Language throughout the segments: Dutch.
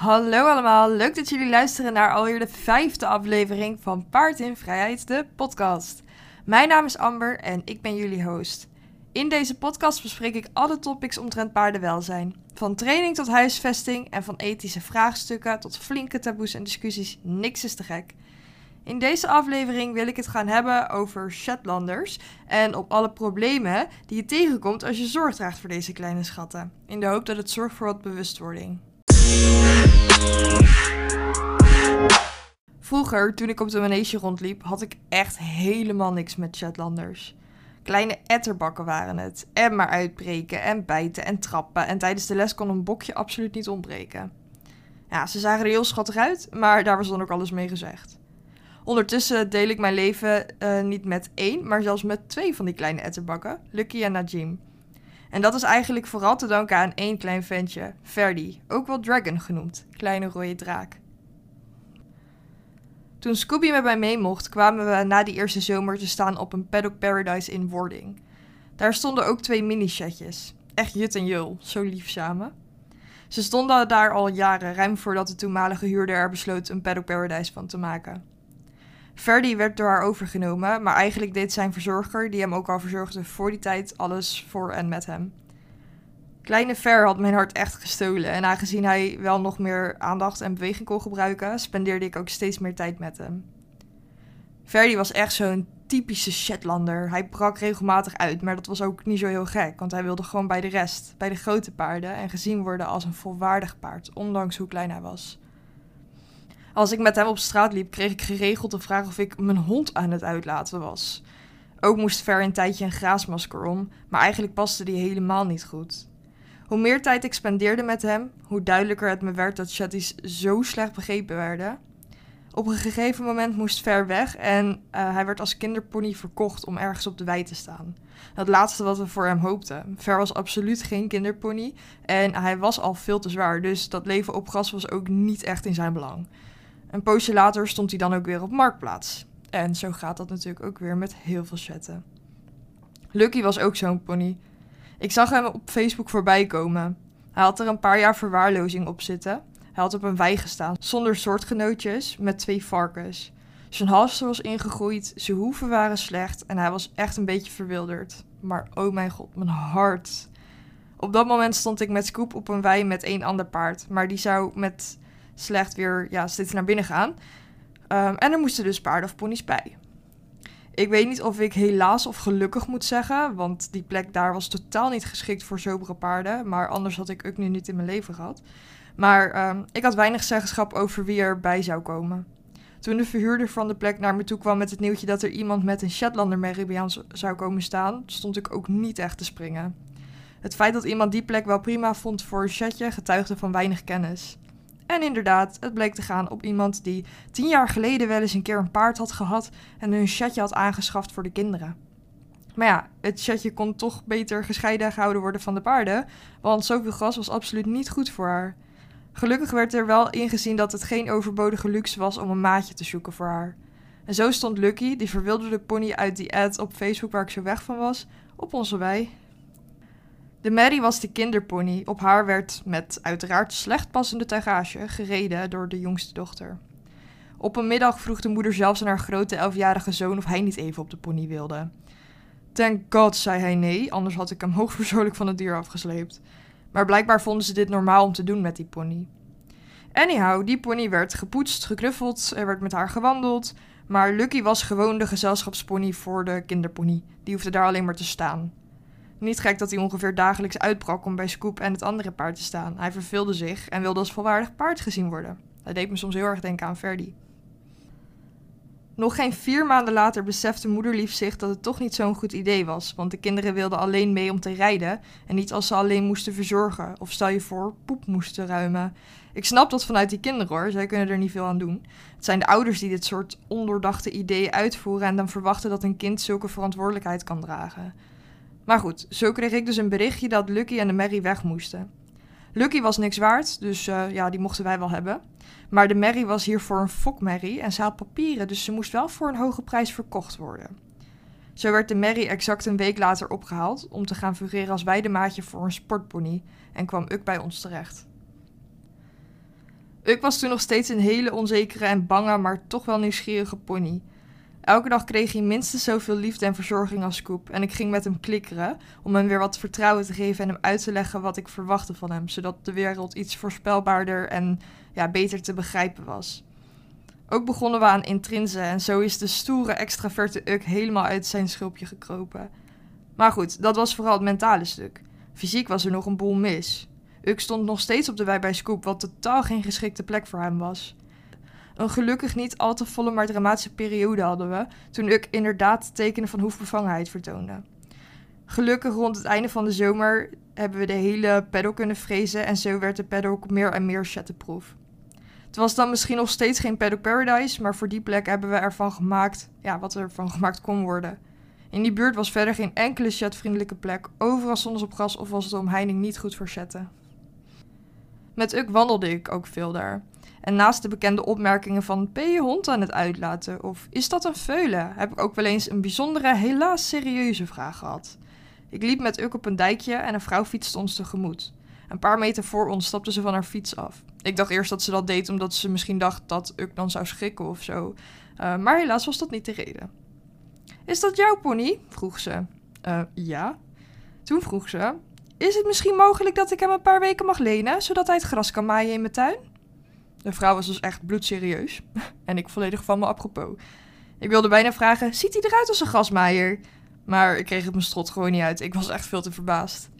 Hallo allemaal, leuk dat jullie luisteren naar alweer de vijfde aflevering van Paard in Vrijheid, de podcast. Mijn naam is Amber en ik ben jullie host. In deze podcast bespreek ik alle topics omtrent paardenwelzijn. Van training tot huisvesting en van ethische vraagstukken tot flinke taboes en discussies, niks is te gek. In deze aflevering wil ik het gaan hebben over Shetlanders en op alle problemen die je tegenkomt als je zorg draagt voor deze kleine schatten. In de hoop dat het zorgt voor wat bewustwording. Vroeger, toen ik op de manege rondliep, had ik echt helemaal niks met Shetlanders. Kleine etterbakken waren het. En maar uitbreken en bijten en trappen. En tijdens de les kon een bokje absoluut niet ontbreken. Ja, ze zagen er heel schattig uit, maar daar was dan ook alles mee gezegd. Ondertussen deel ik mijn leven uh, niet met één, maar zelfs met twee van die kleine etterbakken, Lucky en Najim. En dat is eigenlijk vooral te danken aan één klein ventje, Verdi, ook wel Dragon genoemd, kleine rode draak. Toen Scooby met mij mee mocht, kwamen we na die eerste zomer te staan op een paddock paradise in Wording. Daar stonden ook twee mini-chatjes. Echt jut en jul, zo lief samen. Ze stonden daar al jaren, ruim voordat de toenmalige huurder er besloot een paddock paradise van te maken. Verdi werd door haar overgenomen, maar eigenlijk deed zijn verzorger, die hem ook al verzorgde voor die tijd, alles voor en met hem. Kleine Ver had mijn hart echt gestolen en aangezien hij wel nog meer aandacht en beweging kon gebruiken, spendeerde ik ook steeds meer tijd met hem. Verdi was echt zo'n typische Shetlander. Hij brak regelmatig uit, maar dat was ook niet zo heel gek, want hij wilde gewoon bij de rest, bij de grote paarden en gezien worden als een volwaardig paard, ondanks hoe klein hij was. Als ik met hem op straat liep, kreeg ik geregeld de vraag of ik mijn hond aan het uitlaten was. Ook moest Ver een tijdje een graasmasker om, maar eigenlijk paste die helemaal niet goed. Hoe meer tijd ik spendeerde met hem, hoe duidelijker het me werd dat chatties zo slecht begrepen werden. Op een gegeven moment moest Ver weg en uh, hij werd als kinderpony verkocht om ergens op de wei te staan. Het laatste wat we voor hem hoopten. Ver was absoluut geen kinderpony en hij was al veel te zwaar, dus dat leven op gras was ook niet echt in zijn belang. Een poosje later stond hij dan ook weer op marktplaats. En zo gaat dat natuurlijk ook weer met heel veel chatten. Lucky was ook zo'n pony. Ik zag hem op Facebook voorbij komen. Hij had er een paar jaar verwaarlozing op zitten. Hij had op een wei gestaan, zonder soortgenootjes, met twee varkens. Zijn hals was ingegroeid, zijn hoeven waren slecht en hij was echt een beetje verwilderd. Maar oh mijn god, mijn hart. Op dat moment stond ik met Scoop op een wei met één ander paard, maar die zou met slecht weer ja, steeds naar binnen gaan. Um, en er moesten dus paarden of ponies bij. Ik weet niet of ik helaas of gelukkig moet zeggen, want die plek daar was totaal niet geschikt voor sobere paarden. Maar anders had ik ook nu niet in mijn leven gehad. Maar um, ik had weinig zeggenschap over wie erbij zou komen. Toen de verhuurder van de plek naar me toe kwam met het nieuwtje dat er iemand met een Shetlander Meribian zou komen staan, stond ik ook niet echt te springen. Het feit dat iemand die plek wel prima vond voor een chatje getuigde van weinig kennis. En inderdaad, het bleek te gaan op iemand die tien jaar geleden wel eens een keer een paard had gehad en een chatje had aangeschaft voor de kinderen. Maar ja, het chatje kon toch beter gescheiden gehouden worden van de paarden, want zoveel gras was absoluut niet goed voor haar. Gelukkig werd er wel ingezien dat het geen overbodige luxe was om een maatje te zoeken voor haar. En zo stond Lucky, die verwilderde pony uit die ad op Facebook waar ik zo weg van was, op onze wei. De Mary was de kinderpony. Op haar werd met uiteraard slecht passende tuigage gereden door de jongste dochter. Op een middag vroeg de moeder zelfs aan haar grote elfjarige zoon of hij niet even op de pony wilde. Thank God, zei hij nee, anders had ik hem hoogpersoonlijk van het dier afgesleept. Maar blijkbaar vonden ze dit normaal om te doen met die pony. Anyhow, die pony werd gepoetst, geknuffeld, er werd met haar gewandeld. Maar Lucky was gewoon de gezelschapspony voor de kinderpony. Die hoefde daar alleen maar te staan. Niet gek dat hij ongeveer dagelijks uitbrak om bij Scoop en het andere paard te staan. Hij verveelde zich en wilde als volwaardig paard gezien worden. Hij deed me soms heel erg denken aan Verdi. Nog geen vier maanden later besefte moederlief zich dat het toch niet zo'n goed idee was, want de kinderen wilden alleen mee om te rijden en niet als ze alleen moesten verzorgen of stel je voor poep moesten ruimen. Ik snap dat vanuit die kinderen hoor, zij kunnen er niet veel aan doen. Het zijn de ouders die dit soort ondoordachte ideeën uitvoeren en dan verwachten dat een kind zulke verantwoordelijkheid kan dragen. Maar goed, zo kreeg ik dus een berichtje dat Lucky en de Mary weg moesten. Lucky was niks waard, dus uh, ja, die mochten wij wel hebben. Maar de Mary was hier voor een fokmerrie en ze had papieren, dus ze moest wel voor een hoge prijs verkocht worden. Zo werd de Mary exact een week later opgehaald om te gaan fungeren als weidemaatje voor een sportpony en kwam Uk bij ons terecht. Ik was toen nog steeds een hele onzekere en bange, maar toch wel nieuwsgierige pony. Elke dag kreeg hij minstens zoveel liefde en verzorging als Scoop en ik ging met hem klikkeren om hem weer wat vertrouwen te geven en hem uit te leggen wat ik verwachtte van hem, zodat de wereld iets voorspelbaarder en ja, beter te begrijpen was. Ook begonnen we aan intrinsen en zo is de stoere extraverte Uk helemaal uit zijn schulpje gekropen. Maar goed, dat was vooral het mentale stuk. Fysiek was er nog een boel mis. Uk stond nog steeds op de wei bij Scoop, wat totaal geen geschikte plek voor hem was. Een gelukkig niet al te volle maar dramatische periode hadden we, toen Uk inderdaad tekenen van hoefbevangenheid vertoonde. Gelukkig rond het einde van de zomer hebben we de hele paddock kunnen frezen en zo werd de paddock meer en meer chattenproof. Het was dan misschien nog steeds geen paddock paradise, maar voor die plek hebben we ervan gemaakt, ja, wat er van gemaakt kon worden. In die buurt was verder geen enkele chatvriendelijke plek, overal stonden ze op gras of was de omheining niet goed voor chatten. Met Uk wandelde ik ook veel daar. En naast de bekende opmerkingen van ben je hond aan het uitlaten of is dat een veulen, heb ik ook wel eens een bijzondere, helaas serieuze vraag gehad. Ik liep met Uk op een dijkje en een vrouw fietste ons tegemoet. Een paar meter voor ons stapte ze van haar fiets af. Ik dacht eerst dat ze dat deed omdat ze misschien dacht dat Uk dan zou schrikken of zo. Uh, maar helaas was dat niet de reden. Is dat jouw pony? vroeg ze. Uh, ja. Toen vroeg ze: Is het misschien mogelijk dat ik hem een paar weken mag lenen, zodat hij het gras kan maaien in mijn tuin? De vrouw was dus echt bloedserieus. en ik volledig van me apropos. Ik wilde bijna vragen: Ziet hij eruit als een grasmaaier? Maar ik kreeg het mijn strot gewoon niet uit. Ik was echt veel te verbaasd.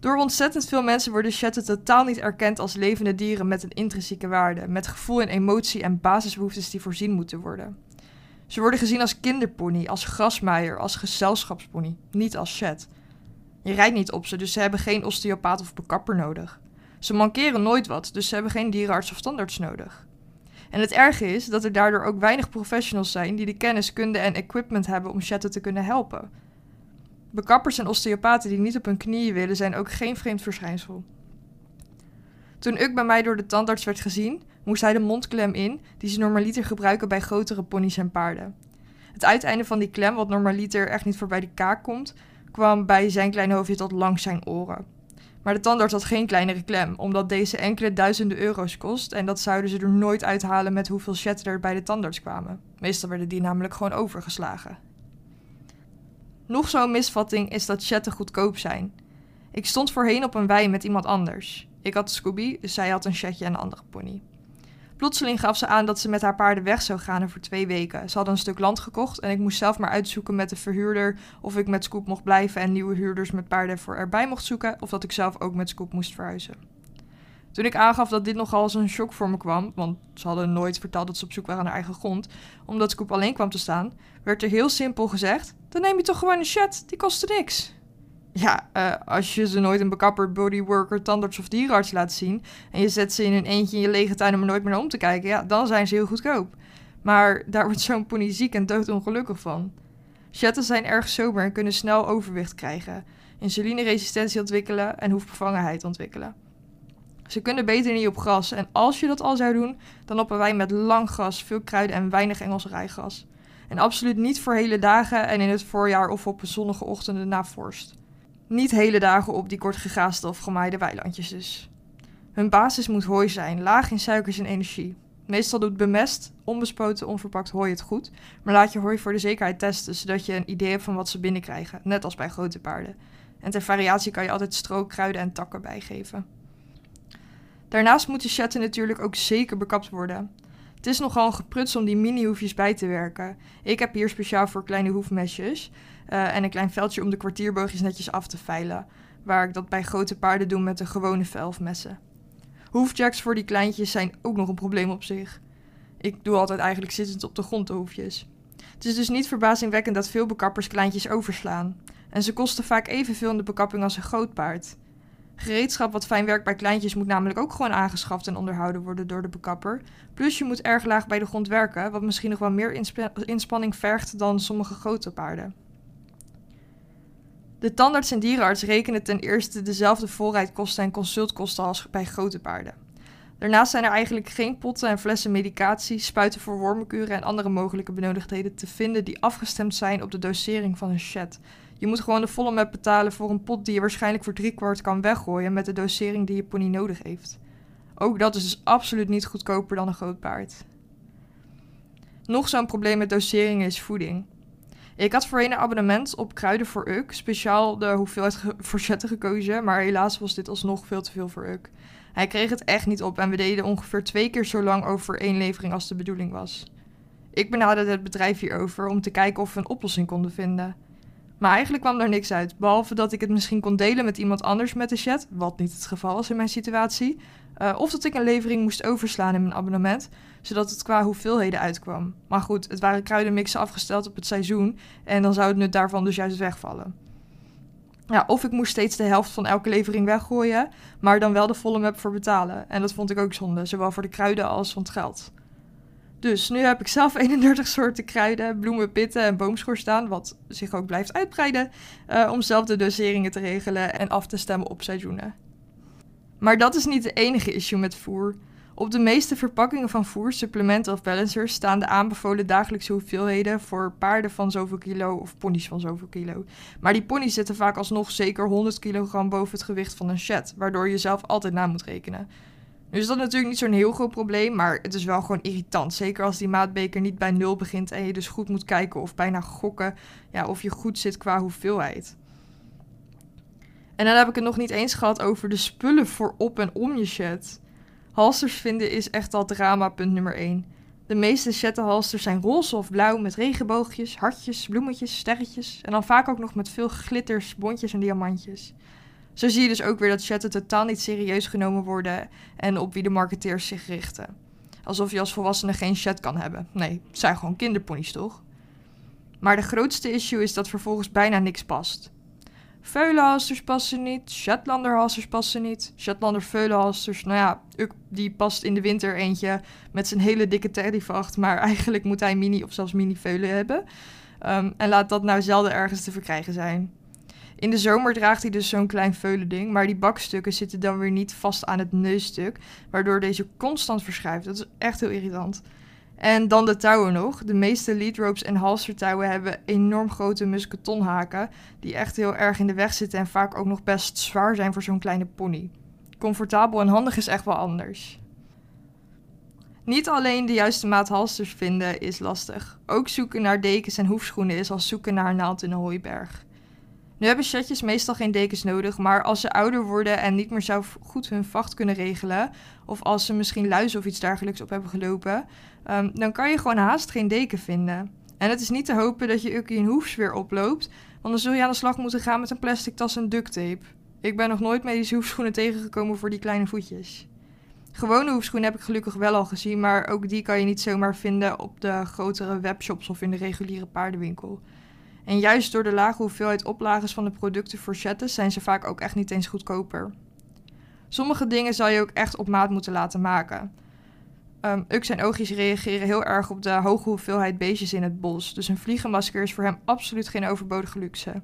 Door ontzettend veel mensen worden chatten totaal niet erkend als levende dieren met een intrinsieke waarde, met gevoel en emotie en basisbehoeftes die voorzien moeten worden. Ze worden gezien als kinderpony, als grasmaaier, als gezelschapspony, niet als chat. Je rijdt niet op ze, dus ze hebben geen osteopaat of bekapper nodig. Ze mankeren nooit wat, dus ze hebben geen dierenarts of standaards nodig. En het erge is dat er daardoor ook weinig professionals zijn die de kennis, kunde en equipment hebben om chatten te kunnen helpen. Bekappers en osteopaten die niet op hun knieën willen, zijn ook geen vreemd verschijnsel. Toen Uk bij mij door de tandarts werd gezien, moest hij de mondklem in die ze normaliter gebruiken bij grotere ponies en paarden. Het uiteinde van die klem, wat normaliter echt niet voorbij de kaak komt, kwam bij zijn kleine hoofdje tot langs zijn oren. Maar de tandarts had geen kleinere klem, omdat deze enkele duizenden euro's kost en dat zouden ze er nooit uithalen met hoeveel chatten er bij de tandarts kwamen. Meestal werden die namelijk gewoon overgeslagen. Nog zo'n misvatting is dat chatten goedkoop zijn. Ik stond voorheen op een wei met iemand anders. Ik had Scooby, dus zij had een chatje en een andere pony. Plotseling gaf ze aan dat ze met haar paarden weg zou gaan voor twee weken. Ze hadden een stuk land gekocht en ik moest zelf maar uitzoeken met de verhuurder of ik met Scoop mocht blijven en nieuwe huurders met paarden voor erbij mocht zoeken of dat ik zelf ook met Scoop moest verhuizen. Toen ik aangaf dat dit nogal als een shock voor me kwam, want ze hadden nooit verteld dat ze op zoek waren naar eigen grond, omdat Scoop alleen kwam te staan, werd er heel simpel gezegd: dan neem je toch gewoon een chat, die kostte niks. Ja, uh, als je ze nooit een bekapper, bodyworker, tandarts of dierenarts laat zien... en je zet ze in een eentje in je lege tuin om er nooit meer naar om te kijken... ja, dan zijn ze heel goedkoop. Maar daar wordt zo'n pony ziek en doodongelukkig van. Chatten zijn erg sober en kunnen snel overwicht krijgen... insulineresistentie ontwikkelen en hoefbevangenheid ontwikkelen. Ze kunnen beter niet op gras en als je dat al zou doen... dan lopen wij met lang gras, veel kruiden en weinig Engels rijgras... En absoluut niet voor hele dagen en in het voorjaar of op zonnige ochtenden na vorst. Niet hele dagen op die kort gegaaste of gemaaide weilandjes dus. Hun basis moet hooi zijn, laag in suikers en energie. Meestal doet bemest, onbespoten, onverpakt hooi het goed, maar laat je hooi voor de zekerheid testen, zodat je een idee hebt van wat ze binnenkrijgen, net als bij grote paarden. En ter variatie kan je altijd stro, kruiden en takken bijgeven. Daarnaast moeten chatten natuurlijk ook zeker bekapt worden. Het is nogal gepruts om die mini-hoefjes bij te werken. Ik heb hier speciaal voor kleine hoefmesjes uh, en een klein veldje om de kwartierboogjes netjes af te veilen. Waar ik dat bij grote paarden doe met de gewone velfmessen. Hoefjacks voor die kleintjes zijn ook nog een probleem op zich. Ik doe altijd eigenlijk zittend op de grond de hoefjes. Het is dus niet verbazingwekkend dat veel bekappers kleintjes overslaan. En ze kosten vaak evenveel in de bekapping als een groot paard. Gereedschap wat fijn werkt bij kleintjes moet namelijk ook gewoon aangeschaft en onderhouden worden door de bekapper. Plus je moet erg laag bij de grond werken, wat misschien nog wel meer inspanning vergt dan sommige grote paarden. De tandarts en dierenarts rekenen ten eerste dezelfde voorrijdkosten en consultkosten als bij grote paarden. Daarnaast zijn er eigenlijk geen potten en flessen medicatie, spuiten voor wormenkuren en andere mogelijke benodigdheden te vinden die afgestemd zijn op de dosering van een chat. Je moet gewoon de volle map betalen voor een pot die je waarschijnlijk voor driekwart kan weggooien met de dosering die je pony nodig heeft. Ook dat is dus absoluut niet goedkoper dan een groot paard. Nog zo'n probleem met doseringen is voeding. Ik had voorheen een abonnement op kruiden voor Uk, speciaal de hoeveelheid forzetten gekozen, maar helaas was dit alsnog veel te veel voor Uk. Hij kreeg het echt niet op en we deden ongeveer twee keer zo lang over één levering als de bedoeling was. Ik benaderde het bedrijf hierover om te kijken of we een oplossing konden vinden. Maar eigenlijk kwam er niks uit, behalve dat ik het misschien kon delen met iemand anders met de chat, wat niet het geval was in mijn situatie, uh, of dat ik een levering moest overslaan in mijn abonnement, zodat het qua hoeveelheden uitkwam. Maar goed, het waren kruidenmixen afgesteld op het seizoen en dan zou het nut daarvan dus juist wegvallen. Ja, of ik moest steeds de helft van elke levering weggooien, maar dan wel de volle map voor betalen. En dat vond ik ook zonde, zowel voor de kruiden als van het geld. Dus nu heb ik zelf 31 soorten kruiden, bloemen, pitten en boomschor staan, wat zich ook blijft uitbreiden, uh, om zelf de doseringen te regelen en af te stemmen op seizoenen. Maar dat is niet de enige issue met voer. Op de meeste verpakkingen van voer, supplementen of balancers staan de aanbevolen dagelijkse hoeveelheden voor paarden van zoveel kilo of ponies van zoveel kilo. Maar die ponies zitten vaak alsnog zeker 100 kilogram boven het gewicht van een chat, waardoor je zelf altijd na moet rekenen. Nu is dat natuurlijk niet zo'n heel groot probleem, maar het is wel gewoon irritant. Zeker als die maatbeker niet bij nul begint en je dus goed moet kijken of bijna gokken ja, of je goed zit qua hoeveelheid. En dan heb ik het nog niet eens gehad over de spullen voor op en om je chat. Halsters vinden is echt al drama punt nummer 1. De meeste chattenhalsters zijn roze of blauw met regenboogjes, hartjes, bloemetjes, sterretjes en dan vaak ook nog met veel glitters, bontjes en diamantjes. Zo zie je dus ook weer dat chatten totaal niet serieus genomen worden en op wie de marketeers zich richten. Alsof je als volwassene geen chat kan hebben. Nee, het zijn gewoon kinderponies toch? Maar de grootste issue is dat vervolgens bijna niks past. Veulenhalsters passen niet, Shetlanderhalsters passen niet. Shetlander veulenhalsters, nou ja, die past in de winter eentje met zijn hele dikke teddyvacht. Maar eigenlijk moet hij mini of zelfs mini veulen hebben. Um, en laat dat nou zelden ergens te verkrijgen zijn. In de zomer draagt hij dus zo'n klein veulending, maar die bakstukken zitten dan weer niet vast aan het neusstuk, waardoor deze constant verschuift. Dat is echt heel irritant. En dan de touwen nog. De meeste lead ropes en halstertouwen hebben enorm grote musketonhaken, die echt heel erg in de weg zitten en vaak ook nog best zwaar zijn voor zo'n kleine pony. Comfortabel en handig is echt wel anders. Niet alleen de juiste maat halsters vinden is lastig. Ook zoeken naar dekens en hoefschoenen is als zoeken naar een naald in een hooiberg. Nu hebben chatjes meestal geen dekens nodig, maar als ze ouder worden en niet meer zelf goed hun vacht kunnen regelen, of als ze misschien luizen of iets dergelijks op hebben gelopen, um, dan kan je gewoon haast geen deken vinden. En het is niet te hopen dat je Ukkie een hoefs weer oploopt, want dan zul je aan de slag moeten gaan met een plastic tas en duct tape. Ik ben nog nooit medische hoefschoenen tegengekomen voor die kleine voetjes. Gewone hoefschoenen heb ik gelukkig wel al gezien, maar ook die kan je niet zomaar vinden op de grotere webshops of in de reguliere paardenwinkel. En juist door de lage hoeveelheid oplages van de producten voor chatten zijn ze vaak ook echt niet eens goedkoper. Sommige dingen zal je ook echt op maat moeten laten maken. Um, Ux en oogjes reageren heel erg op de hoge hoeveelheid beestjes in het bos. Dus een vliegenmasker is voor hem absoluut geen overbodige luxe.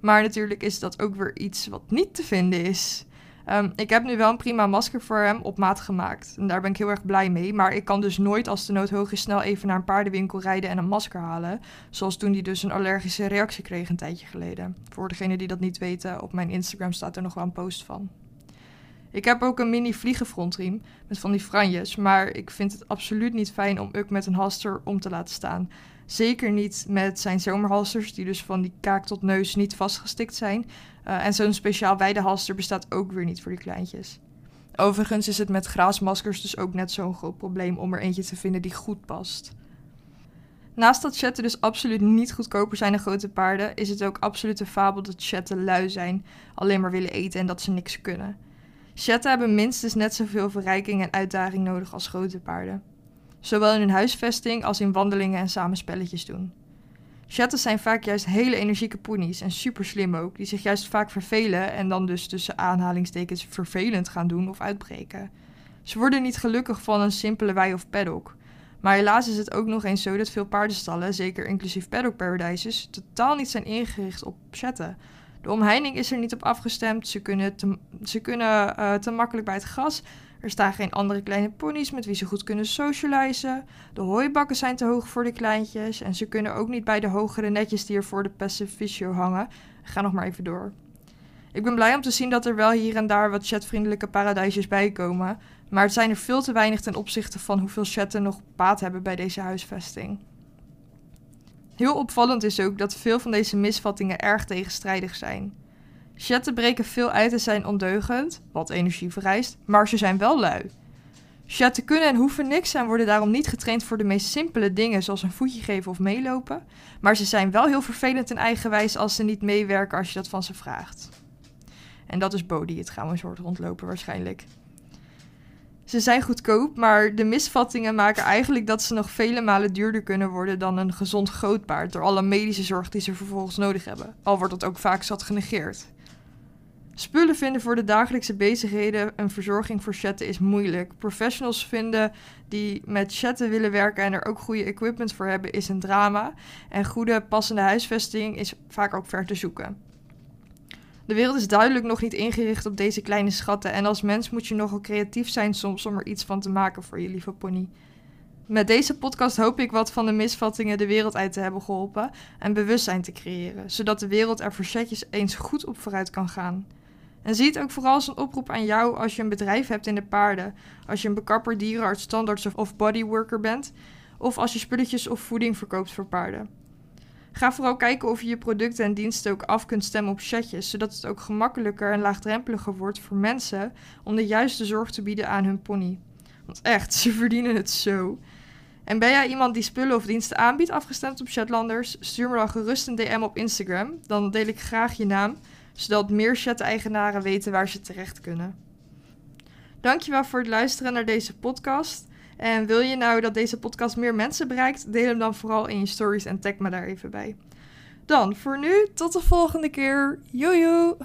Maar natuurlijk is dat ook weer iets wat niet te vinden is. Um, ik heb nu wel een prima masker voor hem op maat gemaakt. En daar ben ik heel erg blij mee. Maar ik kan dus nooit als de nood hoog is snel even naar een paardenwinkel rijden en een masker halen. Zoals toen hij dus een allergische reactie kreeg een tijdje geleden. Voor degenen die dat niet weten, op mijn Instagram staat er nog wel een post van. Ik heb ook een mini vliegenfrontriem met van die franjes, maar ik vind het absoluut niet fijn om Uk met een halster om te laten staan. Zeker niet met zijn zomerhalsters, die dus van die kaak tot neus niet vastgestikt zijn. Uh, en zo'n speciaal weidehalster bestaat ook weer niet voor die kleintjes. Overigens is het met graasmaskers dus ook net zo'n groot probleem om er eentje te vinden die goed past. Naast dat chatten dus absoluut niet goedkoper zijn dan grote paarden, is het ook absoluut een fabel dat chatten lui zijn, alleen maar willen eten en dat ze niks kunnen. Chatten hebben minstens net zoveel verrijking en uitdaging nodig als grote paarden. Zowel in hun huisvesting als in wandelingen en samenspelletjes doen. Chatten zijn vaak juist hele energieke ponies en super slim ook, die zich juist vaak vervelen en dan dus tussen aanhalingstekens vervelend gaan doen of uitbreken. Ze worden niet gelukkig van een simpele wei of paddock. Maar helaas is het ook nog eens zo dat veel paardenstallen, zeker inclusief paddock paradises, totaal niet zijn ingericht op chatten. De omheining is er niet op afgestemd, ze kunnen ze kunnen, uh, te makkelijk bij het gras er staan geen andere kleine ponies met wie ze goed kunnen socializen. De hooibakken zijn te hoog voor de kleintjes. En ze kunnen ook niet bij de hogere netjes die er voor de Pacificio hangen. Ga nog maar even door. Ik ben blij om te zien dat er wel hier en daar wat chatvriendelijke paradijsjes bij komen. Maar het zijn er veel te weinig ten opzichte van hoeveel chatten nog baat hebben bij deze huisvesting. Heel opvallend is ook dat veel van deze misvattingen erg tegenstrijdig zijn. Chatten breken veel uit en zijn ondeugend, wat energie vereist, maar ze zijn wel lui. Chatten kunnen en hoeven niks en worden daarom niet getraind voor de meest simpele dingen zoals een voetje geven of meelopen. Maar ze zijn wel heel vervelend en eigenwijs als ze niet meewerken als je dat van ze vraagt. En dat is Bo die het trouwens hoort rondlopen waarschijnlijk. Ze zijn goedkoop, maar de misvattingen maken eigenlijk dat ze nog vele malen duurder kunnen worden dan een gezond grootpaard door alle medische zorg die ze vervolgens nodig hebben. Al wordt dat ook vaak zat genegeerd. Spullen vinden voor de dagelijkse bezigheden een verzorging voor chatten is moeilijk. Professionals vinden die met chatten willen werken en er ook goede equipment voor hebben is een drama. En goede passende huisvesting is vaak ook ver te zoeken. De wereld is duidelijk nog niet ingericht op deze kleine schatten en als mens moet je nogal creatief zijn soms om er iets van te maken voor je lieve pony. Met deze podcast hoop ik wat van de misvattingen de wereld uit te hebben geholpen en bewustzijn te creëren, zodat de wereld er voor eens goed op vooruit kan gaan. En zie het ook vooral als een oproep aan jou als je een bedrijf hebt in de paarden, als je een bekapper, dierenarts, standaards of bodyworker bent, of als je spulletjes of voeding verkoopt voor paarden. Ga vooral kijken of je je producten en diensten ook af kunt stemmen op chatjes, zodat het ook gemakkelijker en laagdrempeliger wordt voor mensen om de juiste zorg te bieden aan hun pony. Want echt, ze verdienen het zo. En ben jij iemand die spullen of diensten aanbiedt afgestemd op Shetlanders? Stuur me dan gerust een DM op Instagram. Dan deel ik graag je naam, zodat meer chat-eigenaren weten waar ze terecht kunnen. Dankjewel voor het luisteren naar deze podcast. En wil je nou dat deze podcast meer mensen bereikt, deel hem dan vooral in je stories en tag me daar even bij. Dan voor nu, tot de volgende keer. Joejoe!